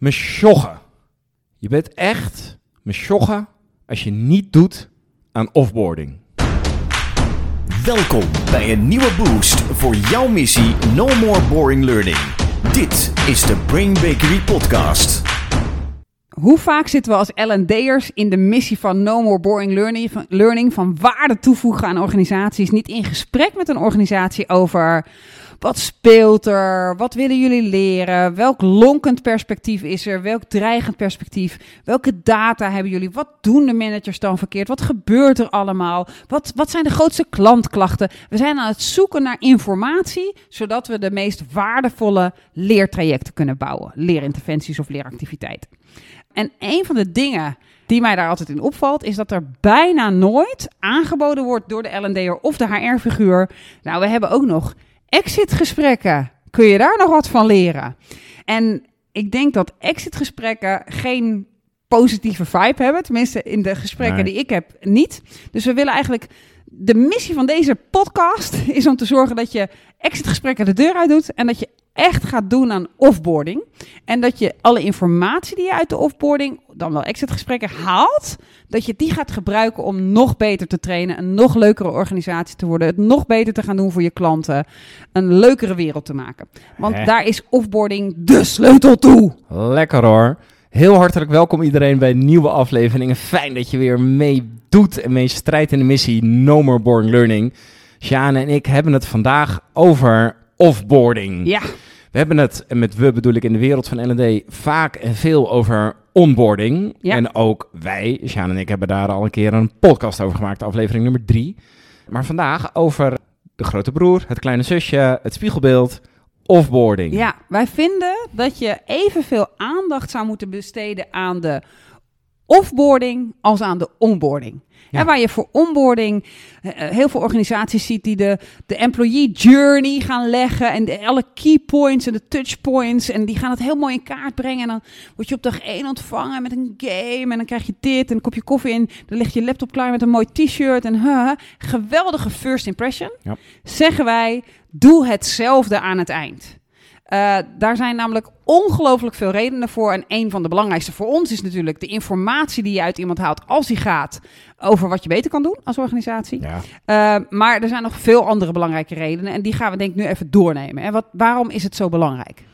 Mesjoggen. Je bent echt mesjoggen als je niet doet aan offboarding. Welkom bij een nieuwe boost voor jouw missie No More Boring Learning. Dit is de Brain Bakery Podcast. Hoe vaak zitten we als L&D'ers in de missie van No More Boring Learning van, learning, van waarde toevoegen aan organisaties, niet in gesprek met een organisatie over wat speelt er, wat willen jullie leren, welk lonkend perspectief is er, welk dreigend perspectief, welke data hebben jullie, wat doen de managers dan verkeerd, wat gebeurt er allemaal, wat, wat zijn de grootste klantklachten. We zijn aan het zoeken naar informatie, zodat we de meest waardevolle leertrajecten kunnen bouwen, leerinterventies of leeractiviteiten. En een van de dingen die mij daar altijd in opvalt, is dat er bijna nooit aangeboden wordt door de L&D'er of de HR-figuur. Nou, we hebben ook nog exitgesprekken. Kun je daar nog wat van leren? En ik denk dat exitgesprekken geen positieve vibe hebben. Tenminste, in de gesprekken Nee. die ik heb niet. Dus we willen eigenlijk... De missie van deze podcast is om te zorgen dat je exitgesprekken de deur uit doet. En dat je echt gaat doen aan offboarding. En dat je alle informatie die je uit de offboarding, dan wel exitgesprekken, haalt. Dat je die gaat gebruiken om nog beter te trainen. Een nog leukere organisatie te worden. Het nog beter te gaan doen voor je klanten. Een leukere wereld te maken. Want daar is offboarding de sleutel toe. Lekker hoor. Heel hartelijk welkom iedereen bij nieuwe aflevering. En Fijn dat je weer meedoet en mee strijdt in de missie No More Boring Learning. Sjane en ik hebben het vandaag over offboarding. Ja, We hebben het, en met we bedoel ik in de wereld van L&D, vaak en veel over onboarding. Ja. En ook wij, Sjaan en ik, hebben daar al een keer een podcast over gemaakt, aflevering nummer drie. Maar vandaag over de grote broer, het kleine zusje, het spiegelbeeld, offboarding. ja, wij vinden dat je evenveel aandacht zou moeten besteden aan de offboarding als aan de onboarding. Ja. En waar je voor onboarding eh, eh, heel veel organisaties ziet die de, de employee journey gaan leggen en de, alle key points en de touch points en die gaan het heel mooi in kaart brengen en dan word je op dag 1 ontvangen met een game en dan krijg je dit en een kopje koffie in, dan ligt je laptop klaar met een mooi t-shirt en huh, geweldige first impression. Ja. Zeggen wij, doe hetzelfde aan het eind. Eh, daar zijn namelijk ongelooflijk veel redenen voor. En een van de belangrijkste voor ons is natuurlijk de informatie die je uit iemand haalt als hij gaat over wat je beter kan doen als organisatie. Ja. Eh, maar er zijn nog veel andere belangrijke redenen. En die gaan we denk ik nu even doornemen. En wat, waarom is het zo belangrijk?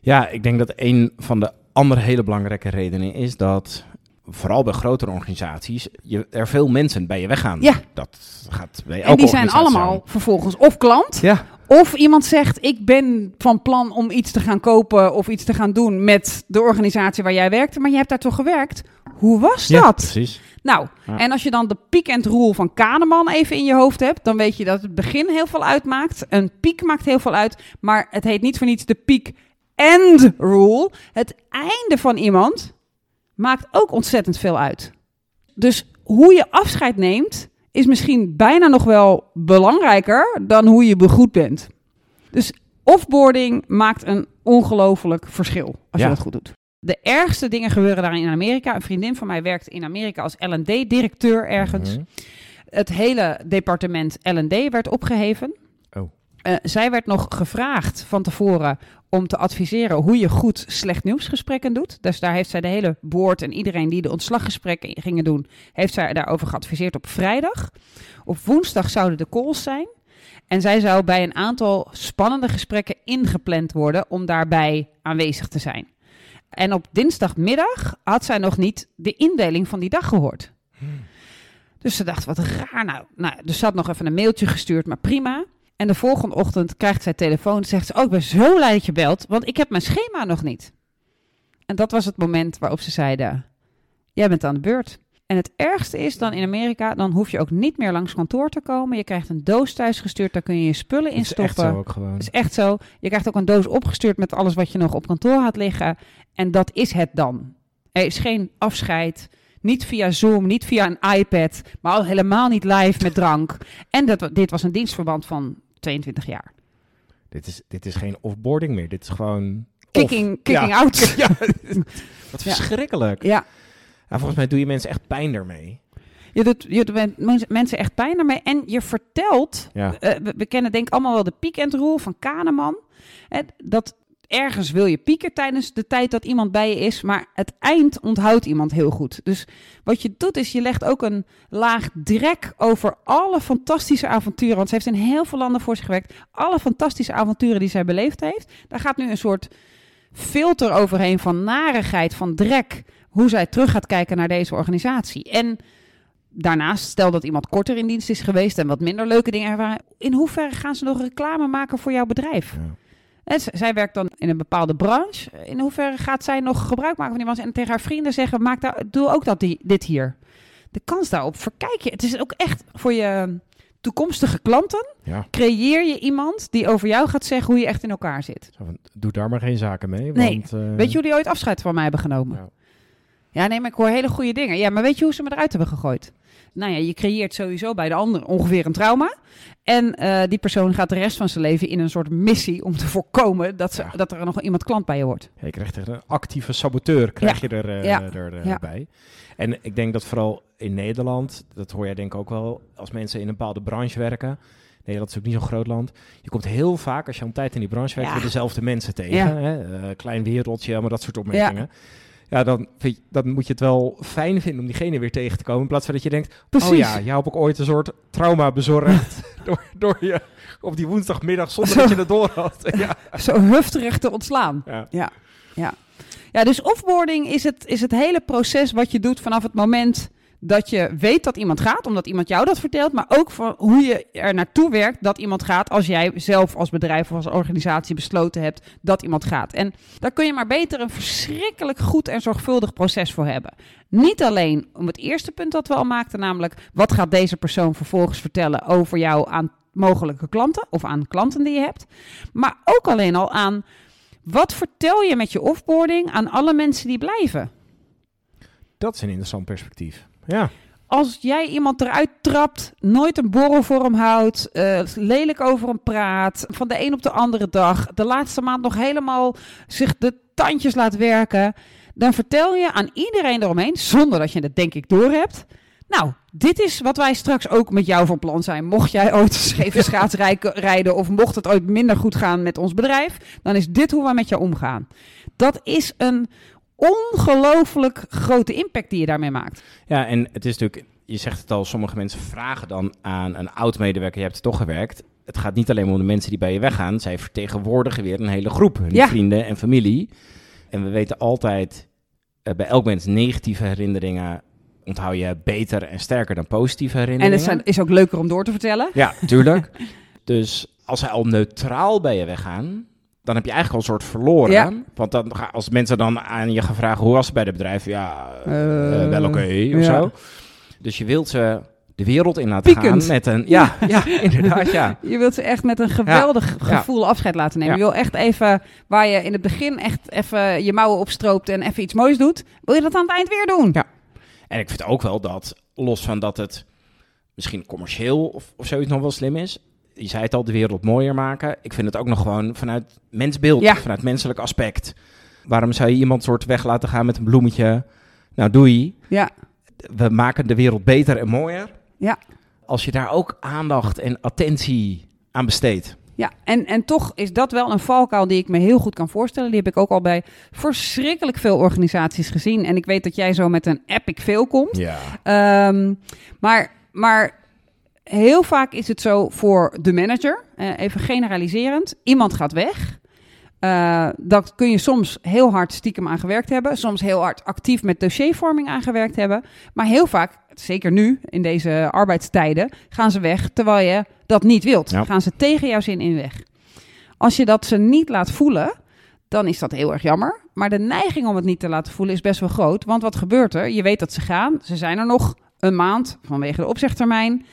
Ja, ik denk dat een van de andere hele belangrijke redenen is dat vooral bij grotere organisaties je, er veel mensen bij je weggaan. Ja. Dat gaat bij elke En die zijn allemaal vervolgens of klant. Ja, Of iemand zegt, ik ben van plan om iets te gaan kopen of iets te gaan doen met de organisatie waar jij werkte. Maar je hebt daar toch gewerkt? Hoe was ja dat? precies. Nou, Ja. en als je dan de piek en rule van Kahneman even in je hoofd hebt, dan weet je dat het begin heel veel uitmaakt. Een piek maakt heel veel uit, maar het heet niet voor niets de piek end rule. Het einde van iemand maakt ook ontzettend veel uit. Dus hoe je afscheid neemt, is misschien bijna nog wel belangrijker dan hoe je begroet bent. Dus offboarding maakt een ongelooflijk verschil als Ja. je dat goed doet. De ergste dingen gebeuren daar in Amerika. Een vriendin van mij werkt in Amerika als L&D-directeur ergens. Mhm. Het hele departement L&D werd opgeheven. Eh, zij werd nog gevraagd van tevoren om te adviseren hoe je goed slecht nieuwsgesprekken doet. Dus daar heeft zij de hele board en iedereen die de ontslaggesprekken gingen doen, heeft zij daarover geadviseerd op vrijdag. Op woensdag zouden de calls zijn. En zij zou bij een aantal spannende gesprekken ingepland worden om daarbij aanwezig te zijn. En op dinsdagmiddag had zij nog niet de indeling van die dag gehoord. Dus ze dacht, wat raar nou. nou. Dus ze had nog even een mailtje gestuurd, maar prima. En de volgende ochtend krijgt zij telefoon en zegt ze... Oh, ik ben zo blij dat je belt, want ik heb mijn schema nog niet. En dat was het moment waarop ze zeiden... Jij bent aan de beurt. En het ergste is dan in Amerika... dan hoef je ook niet meer langs kantoor te komen. Je krijgt een doos thuis gestuurd, daar kun je je spullen in Dat is echt stoppen. zo ook gewoon. Dat is echt zo. Je krijgt ook een doos opgestuurd met alles wat je nog op kantoor had liggen. En dat is het dan. Er is geen afscheid. Niet via Zoom, niet via een iPad. Maar al helemaal niet live met drank. En dat, dit was een dienstverband van 22 jaar. Dit, is, dit is geen offboarding meer. Dit is gewoon... Kicking, off. kicking Ja. out. Ja, wat verschrikkelijk. Ja, Ja, volgens mij doe je mensen echt pijn daarmee. je doet, je doet men- mensen- echt pijn ermee. En je vertelt Ja. Eh, we, we kennen denk ik allemaal wel de peak and rule van Kahneman. Hè, dat ergens wil je pieken tijdens de tijd dat iemand bij je is, maar het eind onthoudt iemand heel goed. Dus wat je doet is je legt ook een laag drek over alle fantastische avonturen, want ze heeft in heel veel landen voor zich gewerkt, alle fantastische avonturen die zij beleefd heeft. Daar gaat nu een soort filter overheen van narigheid, van drek, hoe zij terug gaat kijken naar deze organisatie. En daarnaast, stel dat iemand korter in dienst is geweest en wat minder leuke dingen ervaren, in hoeverre gaan ze nog reclame maken voor jouw bedrijf? Ja. En zij werkt dan in een bepaalde branche. In hoeverre gaat zij nog gebruik maken van die branche en tegen haar vrienden zeggen: maak daar, doe ook dat die, dit hier. De kans daarop verkijk je. Het is ook echt voor je toekomstige klanten. Ja. Creëer je iemand die over jou gaat zeggen hoe je echt in elkaar zit. Doe daar maar geen zaken mee. Nee. Want, eh, Weet je hoe die ooit afscheid van mij hebben genomen? Ja. Ja, nee, maar ik hoor hele goede dingen. Ja, maar weet je hoe ze me eruit hebben gegooid? Nou ja, je creëert sowieso bij de ander ongeveer een trauma. En eh, die persoon gaat de rest van zijn leven in een soort missie om te voorkomen dat, ze, Ja. dat er nog iemand klant bij je wordt. Ja, je krijgt echt een actieve saboteur, krijg je er, er bij. En ik denk dat vooral in Nederland, dat hoor jij denk ik ook wel, als mensen in een bepaalde branche werken. Nederland is ook niet zo'n groot land. Je komt heel vaak, als je al een tijd in die branche werkt, Ja. weer dezelfde mensen tegen. Ja. Hè? Klein wereldje, allemaal dat soort opmerkingen. Ja, dan, vind je, dan moet je het wel fijn vinden om diegene weer tegen te komen. In plaats van dat je denkt, Precies. oh ja, jou heb ik ooit een soort trauma bezorgd door, door je op die woensdagmiddag zonder Zo. dat je het door had. ja. Zo hufterig te ontslaan. Ja. Ja, dus offboarding is het, is het hele proces wat je doet vanaf het moment dat je weet dat iemand gaat, omdat iemand jou dat vertelt, maar ook van hoe je er naartoe werkt dat iemand gaat als jij zelf als bedrijf of als organisatie besloten hebt dat iemand gaat. En daar kun je maar beter een verschrikkelijk goed en zorgvuldig proces voor hebben. Niet alleen om het eerste punt dat we al maakten, namelijk wat gaat deze persoon vervolgens vertellen over jou aan mogelijke klanten of aan klanten die je hebt, maar ook alleen al aan wat vertel je met je offboarding aan alle mensen die blijven? Dat is een interessant perspectief. Ja. Als jij iemand eruit trapt, nooit een borrel voor hem houdt, eh, lelijk over hem praat, van de een op de andere dag, de laatste maand nog helemaal zich de tandjes laat werken, dan vertel je aan iedereen eromheen, zonder dat je het denk ik doorhebt. Nou, dit is wat wij straks ook met jou van plan zijn. Mocht jij ooit scheve schaats rijken- rijden of mocht het ooit minder goed gaan met ons bedrijf, dan is dit hoe we met jou omgaan. Dat is een ongelooflijk grote impact die je daarmee maakt. Ja, en het is natuurlijk, je zegt het al, sommige mensen vragen dan aan een oud-medewerker, je hebt toch gewerkt. Het gaat niet alleen om de mensen die bij je weggaan, zij vertegenwoordigen weer een hele groep, hun Ja. vrienden en familie. En we weten altijd, eh, bij elk mens negatieve herinneringen onthoud je beter en sterker dan positieve En herinneringen. het zijn- is ook leuker om door te vertellen. Ja, tuurlijk. dus als zij al neutraal bij je weggaan, dan heb je eigenlijk al een soort verloren. Ja. Want dan, als mensen dan aan je gaan vragen hoe was het bij het bedrijf, ja, eh, Eh, wel oké of zo. Dus je wilt ze de wereld in laten Piekend. gaan met een, ja, ja, inderdaad, ja. Je wilt ze echt met een geweldig Ja. gevoel afscheid laten nemen. Je wil echt even, waar je in het begin echt even je mouwen opstroopt en even iets moois doet, wil je dat aan het eind weer doen. Ja. En ik vind ook wel dat, los van dat het misschien commercieel of, of zoiets nog wel slim is. Je zei het al, de wereld mooier maken. Ik vind het ook nog gewoon vanuit mensbeeld, Ja. vanuit menselijk aspect. Waarom zou je iemand soort weg laten gaan met een bloemetje? Nou, doei. Ja, We maken de wereld beter en mooier. ja. Als je daar ook aandacht en attentie aan besteedt. Ja, en, en toch is dat wel een valkuil die ik me heel goed kan voorstellen. Die heb ik ook al bij verschrikkelijk veel organisaties gezien. En ik weet dat jij zo met een epic veel komt. Ja. Ehm, maar, maar heel vaak is het zo voor de manager, eh, even generaliserend, iemand gaat weg. Eh, dat kun je soms heel hard stiekem aan gewerkt hebben, soms heel hard actief met dossiervorming aan gewerkt hebben. Maar heel vaak, zeker nu in deze arbeidstijden, gaan ze weg terwijl je dat niet wilt. Ja. Gaan ze tegen jouw zin in weg. Als je dat ze niet laat voelen, dan is dat heel erg jammer. Maar de neiging om het niet te laten voelen is best wel groot. Want wat gebeurt er? Je weet dat ze gaan. Ze zijn er nog een maand vanwege de opzegtermijn.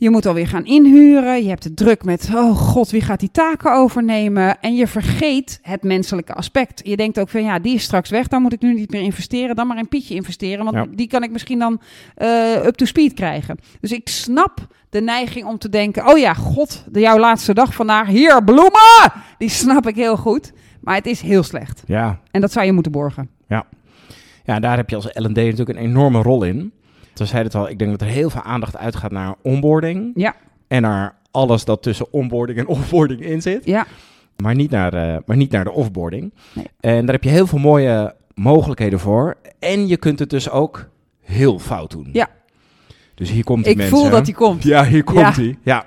Je moet alweer gaan inhuren. Je hebt het druk met, oh god, wie gaat die taken overnemen? En je vergeet het menselijke aspect. Je denkt ook van, ja, die is straks weg. Dan moet ik nu niet meer investeren. Dan maar in Pietje investeren. Want Ja. die kan ik misschien dan eh, up to speed krijgen. Dus ik snap de neiging om te denken, oh ja, god, de jouw laatste dag vandaag. Hier, bloemen! Die snap ik heel goed. Maar het is heel slecht. Ja, En dat zou je moeten borgen. Ja, daar heb je als L&D natuurlijk een enorme rol in. We zeiden het al, ik denk dat er heel veel aandacht uitgaat naar onboarding. Ja. En naar alles dat tussen onboarding en offboarding in zit. Ja, maar niet naar, eh, maar niet naar de offboarding. Nee. En daar heb je heel veel mooie mogelijkheden voor. En je kunt het dus ook heel fout doen. Ja. Dus hier komt die Ik mensen. voel dat hij komt. Ja, hier komt Ja. hij. Ja.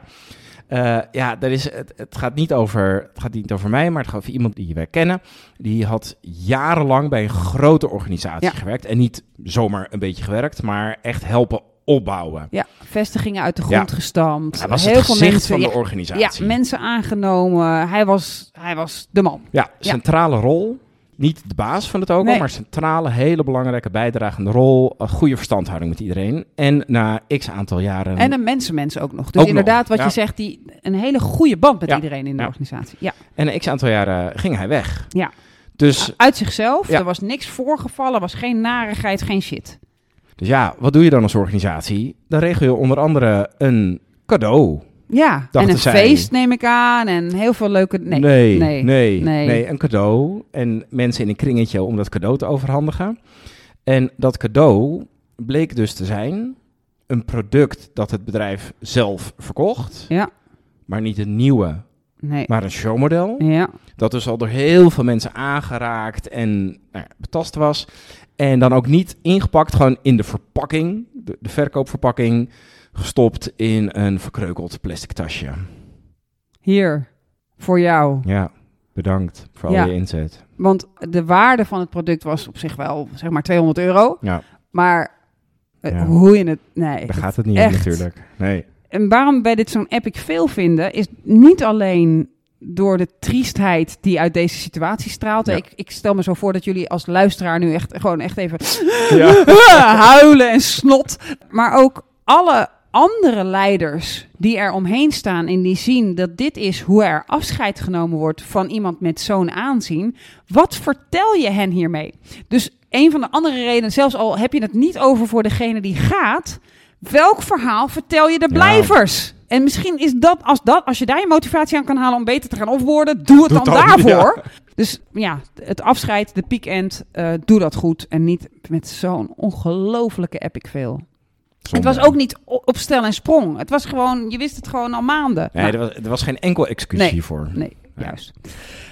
Eh, ja, dat is, het, het, gaat niet over, het gaat niet over mij, maar het gaat over iemand die wij kennen. Die had jarenlang bij een grote organisatie Ja. gewerkt. En niet zomaar een beetje gewerkt, maar echt helpen opbouwen. Ja, vestigingen uit de grond Ja. gestampt. Hij was heel het veel mensen. van de ja, organisatie. ja, mensen aangenomen. Hij was, hij was de man. Ja. centrale rol. Niet de baas van het ook, Nee. maar centrale, hele belangrijke bijdragende rol. Een goede verstandhouding met iedereen. En na x aantal jaren. En een mensenmens ook nog. Dus Ook inderdaad, nog, wat ja. je zegt, die, een hele goede band met Ja, iedereen in de ja. organisatie. Ja. en na x aantal jaren ging hij weg. Ja. Dus, Uit zichzelf, Ja. er was niks voorgevallen, was geen narigheid, geen shit. dus ja, wat doe je dan als organisatie? Dan regel je onder andere een cadeau. Ja, en een feest neem ik aan en heel veel leuke... Nee, nee, nee, nee, nee. nee, een cadeau. En mensen in een kringetje om dat cadeau te overhandigen. En dat cadeau bleek dus te zijn een product dat het bedrijf zelf verkocht. Ja. Maar niet een nieuwe, nee. maar een showmodel. Ja, Dat dus al door heel veel mensen aangeraakt en nou ja, betast was. En dan ook niet ingepakt, gewoon in de verpakking, de, de verkoopverpakking, gestopt in een verkreukeld plastic tasje. hier, voor jou. Ja, bedankt voor al je inzet. Want de waarde van het product was op zich wel, zeg maar, 200 euro. Ja, Maar eh, Ja. hoe je het... Nee. daar gaat het niet echt. natuurlijk. Nee. En waarom wij dit zo'n epic veel vinden, is niet alleen door de triestheid die uit deze situatie straalt. Ja. Ik, ik stel me zo voor dat jullie als luisteraar nu echt gewoon echt even Ja. huilen en snot. Maar ook alle andere leiders die er omheen staan en die zien dat dit is hoe er afscheid genomen wordt van iemand met zo'n aanzien. Wat vertel je hen hiermee? Dus een van de andere redenen, zelfs al heb je het niet over voor degene die gaat, welk verhaal vertel je de Ja. blijvers? En misschien is dat als, dat, als je daar je motivatie aan kan halen om beter te gaan offboarden, doe het Doe dan, het dan, daarvoor. Dus ja, het afscheid, de piek-end, eh, doe dat goed. En niet met zo'n ongelofelijke epic veel. Het was ook niet op stel en sprong. Het was gewoon, je wist het gewoon al maanden. Nee, Nou, er was, er was geen enkel excuus Nee. hiervoor. nee, juist.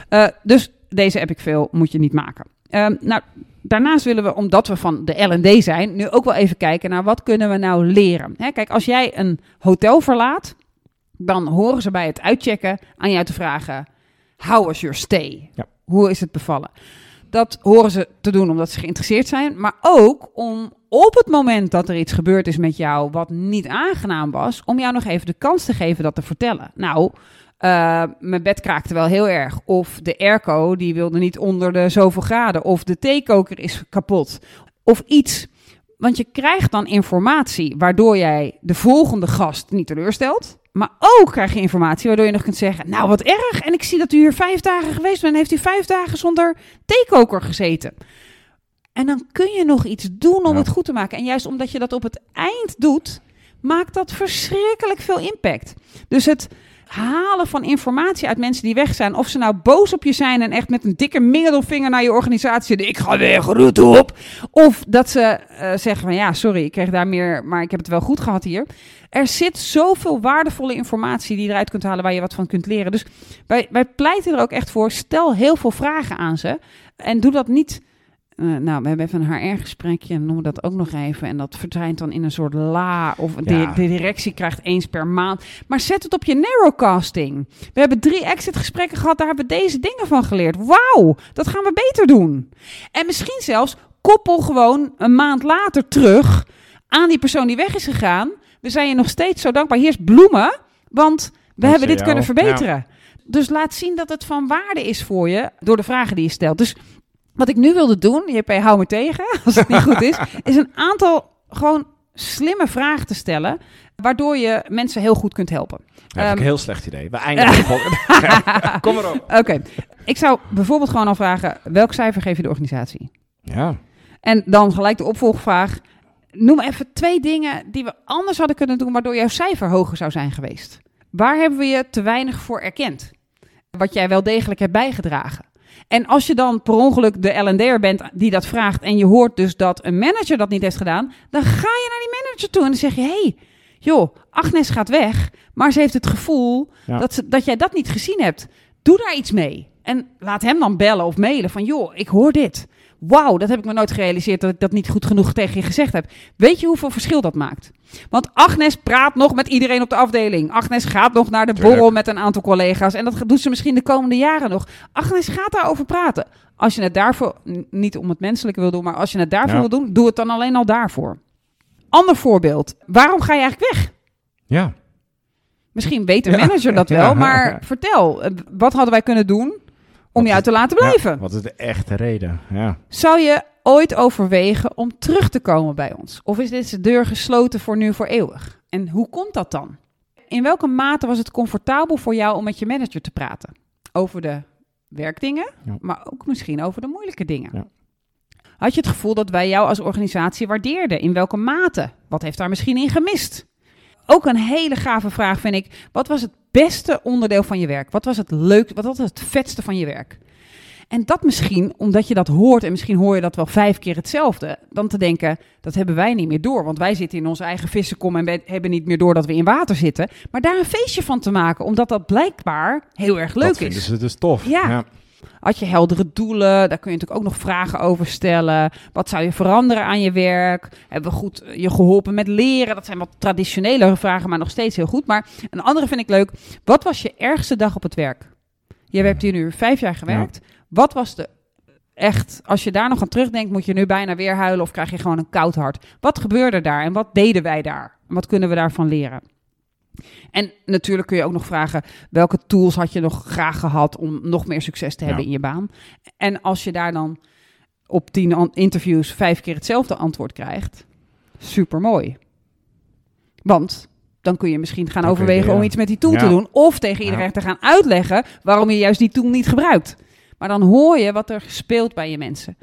Eh, dus deze epic veel moet je niet maken. Ehm, nou, daarnaast willen we, omdat we van de L&D zijn, nu ook wel even kijken naar wat kunnen we nou leren. Hè, kijk, als jij een hotel verlaat, dan horen ze bij het uitchecken aan jou te vragen, how was your stay? Ja. Hoe is het bevallen? Dat horen ze te doen omdat ze geïnteresseerd zijn, maar ook om op het moment dat er iets gebeurd is met jou wat niet aangenaam was, om jou nog even de kans te geven dat te vertellen. Nou, eh, mijn bed kraakte wel heel erg. Of de airco die wilde niet onder de zoveel graden. Of de theekoker is kapot. Of iets. Want je krijgt dan informatie waardoor jij de volgende gast niet teleurstelt. Maar ook krijg je informatie waardoor je nog kunt zeggen... Nou, wat erg. En ik zie dat u hier vijf dagen geweest bent. En heeft u vijf dagen zonder theekoker gezeten. En dan kun je nog iets doen om Ja. het goed te maken. En juist omdat je dat op het eind doet... maakt dat verschrikkelijk veel impact. Dus het halen van informatie uit mensen die weg zijn... of ze nou boos op je zijn en echt met een dikke middelvinger naar je organisatie... zitten, ik ga weg, roet op. Of dat ze eh, zeggen van ja, sorry, ik kreeg daar meer... maar ik heb het wel goed gehad hier. Er zit zoveel waardevolle informatie die je eruit kunt halen... waar je wat van kunt leren. Dus wij, wij pleiten er ook echt voor. Stel heel veel vragen aan ze. En doe dat niet... eh, nou, we hebben even een HR-gesprekje en noemen dat ook nog even. En dat verdwijnt dan in een soort la. Of de, Ja. de directie krijgt eens per maand. Maar zet het op je narrowcasting. We hebben drie exit-gesprekken gehad. Daar hebben we deze dingen van geleerd. Wauw, dat gaan we beter doen. En misschien zelfs koppel gewoon een maand later terug aan die persoon die weg is gegaan. We zijn je nog steeds zo dankbaar. Hier is bloemen, want we hebben dit kunnen verbeteren. Dus laat zien dat het van waarde is voor je door de vragen die je stelt. Dus wat ik nu wilde doen, JP, hou me tegen als het niet goed is, is een aantal gewoon slimme vragen te stellen, waardoor je mensen heel goed kunt helpen. Ja, Ehm, een heel slecht idee. We eindigen de. Kom maar op. Oké, ik zou bijvoorbeeld gewoon al vragen, welk cijfer geef je de organisatie? Ja. En dan gelijk de opvolgvraag, noem even twee dingen die we anders hadden kunnen doen, waardoor jouw cijfer hoger zou zijn geweest. Waar hebben we je te weinig voor erkend? Wat jij wel degelijk hebt bijgedragen. En als je dan per ongeluk de L&D'er bent die dat vraagt en je hoort dus dat een manager dat niet heeft gedaan, dan ga je naar die manager toe en dan zeg je, hey, joh, Agnes gaat weg, maar ze heeft het gevoel Ja. dat, ze, dat jij dat niet gezien hebt. Doe daar iets mee. En laat hem dan bellen of mailen van, joh, ik hoor dit. Wauw, dat heb ik me nooit gerealiseerd dat ik dat niet goed genoeg tegen je gezegd heb. Weet je hoeveel verschil dat maakt? Want Agnes praat nog met iedereen op de afdeling. Agnes gaat nog naar de Tuurlijk. borrel met een aantal collega's. En dat doet ze misschien de komende jaren nog. Agnes gaat daarover praten. Als je het daarvoor, niet om het menselijke wil doen, maar als je het daarvoor Ja. wil doen, doe het dan alleen al daarvoor. Ander voorbeeld. Waarom ga je eigenlijk weg? Ja. Misschien weet de Ja. manager dat wel, Ja. maar vertel, eh, wat hadden wij kunnen doen om uit te laten Ja, blijven? wat is de echte reden? Ja. Zou je ooit overwegen om terug te komen bij ons? Of is deze deur gesloten voor nu voor eeuwig? En hoe komt dat dan? In welke mate was het comfortabel voor jou om met je manager te praten? Over de werkdingen, Ja. maar ook misschien over de moeilijke dingen. Had je het gevoel dat wij jou als organisatie waardeerden? In welke mate? Wat heeft daar misschien in gemist? Ook een hele gave vraag vind ik. Wat was het beste onderdeel van je werk? Wat was het leuk? Wat was het vetste van je werk? En dat misschien, omdat je dat hoort en misschien hoor je dat wel vijf keer hetzelfde, dan te denken, dat hebben wij niet meer door. Want wij zitten in onze eigen vissenkom en we hebben niet meer door dat we in water zitten. Maar daar een feestje van te maken, omdat dat blijkbaar heel erg leuk dat vinden is. ze dus tof. Ja. Had je heldere doelen? Daar kun je natuurlijk ook nog vragen over stellen. Wat zou je veranderen aan je werk? Hebben we goed je geholpen met leren? Dat zijn wat traditionele vragen, maar nog steeds heel goed. Maar een andere vind ik leuk. Wat was je ergste dag op het werk? Je hebt hier nu vijf jaar gewerkt. Wat was de echt, als je daar nog aan terugdenkt, moet je nu bijna weer huilen of krijg je gewoon een koud hart? Wat gebeurde daar en wat deden wij daar? En wat kunnen we daarvan leren? En natuurlijk kun je ook nog vragen, welke tools had je nog graag gehad om nog meer succes te hebben Ja. in je baan? En als je daar dan op tien interviews vijf keer hetzelfde antwoord krijgt, super mooi. Want dan kun je misschien gaan overwegen om iets met die tool Ja. te doen. Of tegen iedereen te gaan uitleggen waarom je juist die tool niet gebruikt. Maar dan hoor je wat er speelt bij je mensen.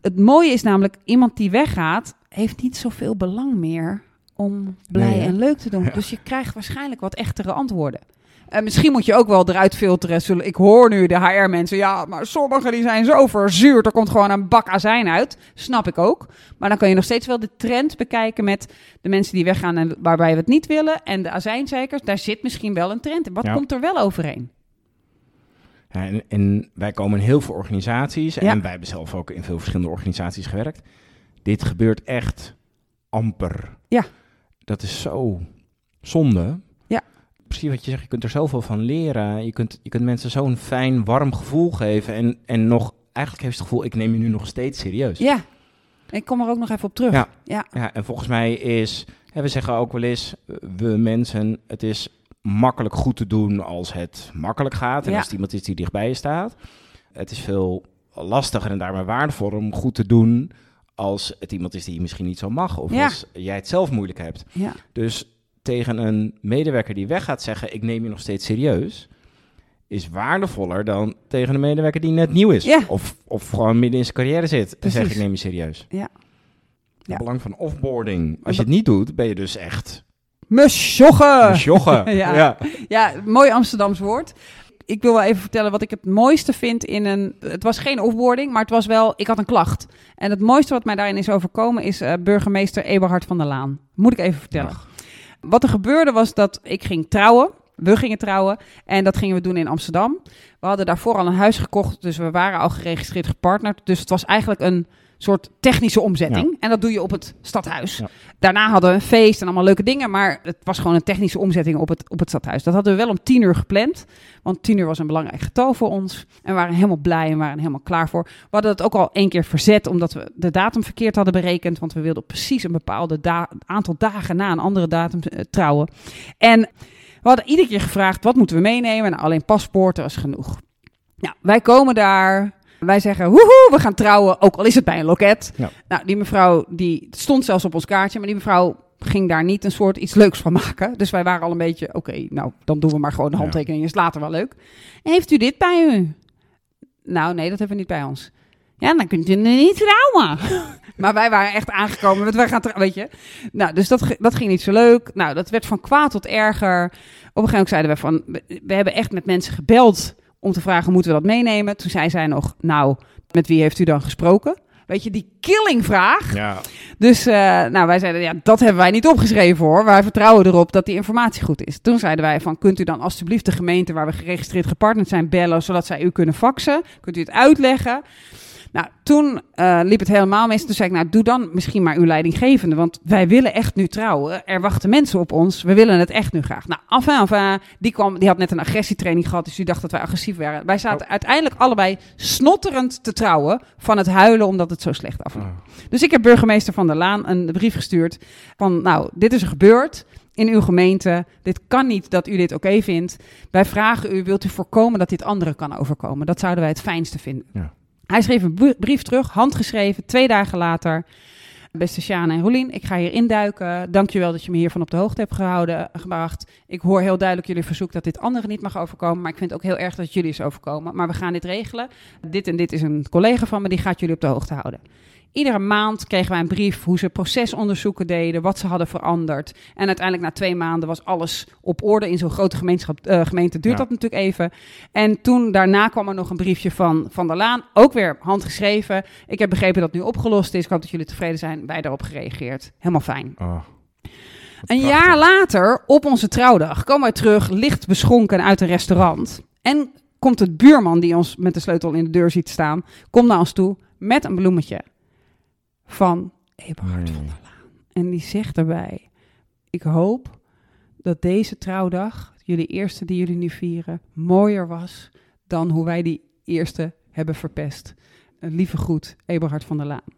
Het mooie is namelijk, iemand die weggaat, heeft niet zoveel belang meer om blij Nee, en leuk te doen. Ja. Dus je krijgt waarschijnlijk wat echtere antwoorden. En misschien moet je ook wel eruit filteren. Zullen, ik hoor nu de HR-mensen, ja, maar sommigen die zijn zo verzuurd. Er komt gewoon een bak azijn uit. Snap ik ook. Maar dan kan je nog steeds wel de trend bekijken met de mensen die weggaan en waarbij we het niet willen. En de azijnzeikers, daar zit misschien wel een trend in. Wat Ja. komt er wel overeen? Ja, en, en wij komen in heel veel organisaties. En wij hebben zelf ook in veel verschillende organisaties gewerkt. Dit gebeurt echt amper. Ja. Dat is zo zonde. Ja. Precies wat je zegt, je kunt er zoveel van leren. Je kunt, je kunt mensen zo'n fijn, warm gevoel geven. En, en nog, eigenlijk heeft het gevoel, ik neem je nu nog steeds serieus. Ja, ik kom er ook nog even op terug. Ja. ja. Ja, en volgens mij is, hè, we zeggen ook wel eens, we mensen, het is makkelijk goed te doen als het makkelijk gaat en Ja. als het iemand is die dichtbij je staat. Het is veel lastiger en daarmee waardevoller om goed te doen als het iemand is die je misschien niet zo mag of Ja. als jij het zelf moeilijk hebt. ja. Dus tegen een medewerker die weg gaat zeggen, ik neem je nog steeds serieus, is waardevoller dan tegen een medewerker die net nieuw is. Ja. Of, of gewoon midden in zijn carrière zit en Precies. zegt, ik neem je serieus. Ja. Het Ja. belang van offboarding. Als je het niet doet, ben je dus echt Mesjoggen! een sjoggen. Ja. ja. Ja, mooi Amsterdams woord. Ik wil wel even vertellen wat ik het mooiste vind in een... Het was geen offboarding, maar het was wel... Ik had een klacht. En het mooiste wat mij daarin is overkomen is eh, burgemeester Eberhard van der Laan. Moet ik even vertellen. Wat er gebeurde was dat ik ging trouwen. We gingen trouwen en dat gingen we doen in Amsterdam. We hadden daarvoor al een huis gekocht, dus we waren al geregistreerd gepartnerd. Dus het was eigenlijk een soort technische omzetting. En dat doe je op het stadhuis. Ja. Daarna hadden we een feest en allemaal leuke dingen, maar het was gewoon een technische omzetting op het, op het stadhuis. Dat hadden we wel om tien uur gepland, want tien uur was een belangrijk getal voor ons. En we waren helemaal blij en waren helemaal klaar voor. We hadden het ook al één keer verzet, omdat we de datum verkeerd hadden berekend, want we wilden precies een bepaalde da- aantal dagen na een andere datum eh, trouwen. En we hadden iedere keer gevraagd, wat moeten we meenemen? Nou, alleen paspoorten was genoeg. Nou, wij komen daar. Wij zeggen, woehoe, we gaan trouwen, ook al is het bij een loket. Ja. Nou, die mevrouw, die stond zelfs op ons kaartje, maar die mevrouw ging daar niet een soort iets leuks van maken. Dus wij waren al een beetje, oké, nou, dan doen we maar gewoon de Ja. handtekening, is later wel leuk. Heeft u dit bij u? Nou, nee, dat hebben we niet bij ons. Ja, dan kunt u niet trouwen. maar wij waren echt aangekomen met, wij gaan trouwen, weet je. Nou, dus dat, dat ging niet zo leuk. Nou, dat werd van kwaad tot erger. Op een gegeven moment zeiden we van, we, we hebben echt met mensen gebeld om te vragen, moeten we dat meenemen? Toen zei zij nog, nou, met wie heeft u dan gesproken? Weet je, die killingvraag. Ja. Dus uh, nou, wij zeiden, ja, dat hebben wij niet opgeschreven hoor. Wij vertrouwen erop dat die informatie goed is. Toen zeiden wij van, kunt u dan alstublieft de gemeente waar we geregistreerd gepartnerd zijn bellen, zodat zij u kunnen faxen? Kunt u het uitleggen? Nou, toen uh, liep het helemaal mis. Toen zei ik, nou, doe dan misschien maar uw leidinggevende. Want wij willen echt nu trouwen. Er wachten mensen op ons. We willen het echt nu graag. Nou, enfin, enfin. Die, kwam, die had net een agressietraining gehad. Dus die dacht dat wij agressief waren. Wij zaten oh. uiteindelijk allebei snotterend te trouwen. Van het huilen omdat het zo slecht afliep. Oh. Dus ik heb burgemeester Van der Laan een brief gestuurd. Van, nou, dit is er gebeurd in uw gemeente. Dit kan niet dat u dit oké vindt. Wij vragen u, wilt u voorkomen dat dit anderen kan overkomen? Dat zouden wij het fijnste vinden. Ja. Hij schreef een brief terug, handgeschreven, twee dagen later. Beste Sjaan en Rolien, ik ga hier induiken. Dankjewel dat je me hiervan op de hoogte hebt gehouden, gebracht. Ik hoor heel duidelijk jullie verzoek dat dit anderen niet mag overkomen. Maar ik vind het ook heel erg dat jullie is overkomen. Maar we gaan dit regelen. Dit en dit is een collega van me, die gaat jullie op de hoogte houden. Iedere maand kregen wij een brief hoe ze procesonderzoeken deden, wat ze hadden veranderd. En uiteindelijk na twee maanden was alles op orde. In zo'n grote gemeenschap, uh, gemeente duurt dat natuurlijk even. En toen daarna kwam er nog een briefje van Van der Laan, ook weer handgeschreven. Ik heb begrepen dat het nu opgelost is. Ik hoop dat jullie tevreden zijn. Wij daarop gereageerd. Helemaal fijn. Oh. Een jaar later, op onze trouwdag, komen wij terug, licht beschonken uit een restaurant. En komt het buurman die ons met de sleutel in de deur ziet staan, komt naar ons toe met een bloemetje van Eberhard van der Laan. En die zegt daarbij: Ik hoop dat deze trouwdag, jullie eerste die jullie nu vieren, mooier was dan hoe wij die eerste hebben verpest. Een lieve groet, Eberhard van der Laan.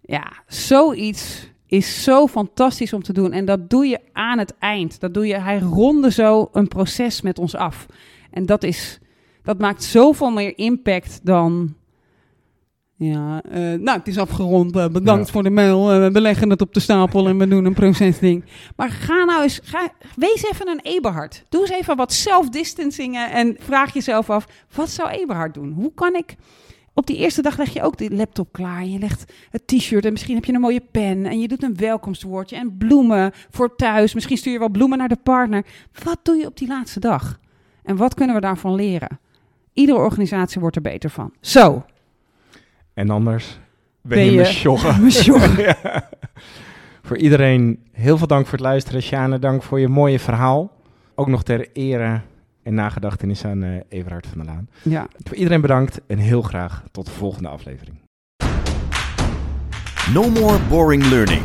Ja, zoiets is zo fantastisch om te doen. En dat doe je aan het eind. Dat doe je, hij ronde zo een proces met ons af. En dat is, dat maakt zoveel meer impact dan ja, uh, nou, het is afgerond. Uh, bedankt voor de mail. Uh, we leggen het op de stapel en we doen een procesding. Maar ga nou eens, ga, wees even een Eberhard. Doe eens even wat self-distancingen en vraag jezelf af, wat zou Eberhard doen? Hoe kan ik... Op die eerste dag leg je ook de laptop klaar. Je legt het t-shirt en misschien heb je een mooie pen. En je doet een welkomstwoordje en bloemen voor thuis. Misschien stuur je wel bloemen naar de partner. Wat doe je op die laatste dag? En wat kunnen we daarvan leren? Iedere organisatie wordt er beter van. Zo, en anders ben, ben je, je Voor iedereen heel veel dank voor het luisteren. Sjane, dank voor je mooie verhaal. Ook nog ter ere en nagedachtenis aan uh, Everhard van der Laan. Ja. Voor iedereen bedankt en heel graag tot de volgende aflevering. No more boring learning.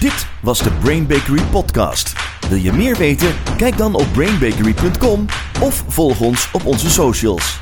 Dit was de Brain Bakery podcast. Wil je meer weten? Kijk dan op brainbakery.com of volg ons op onze socials.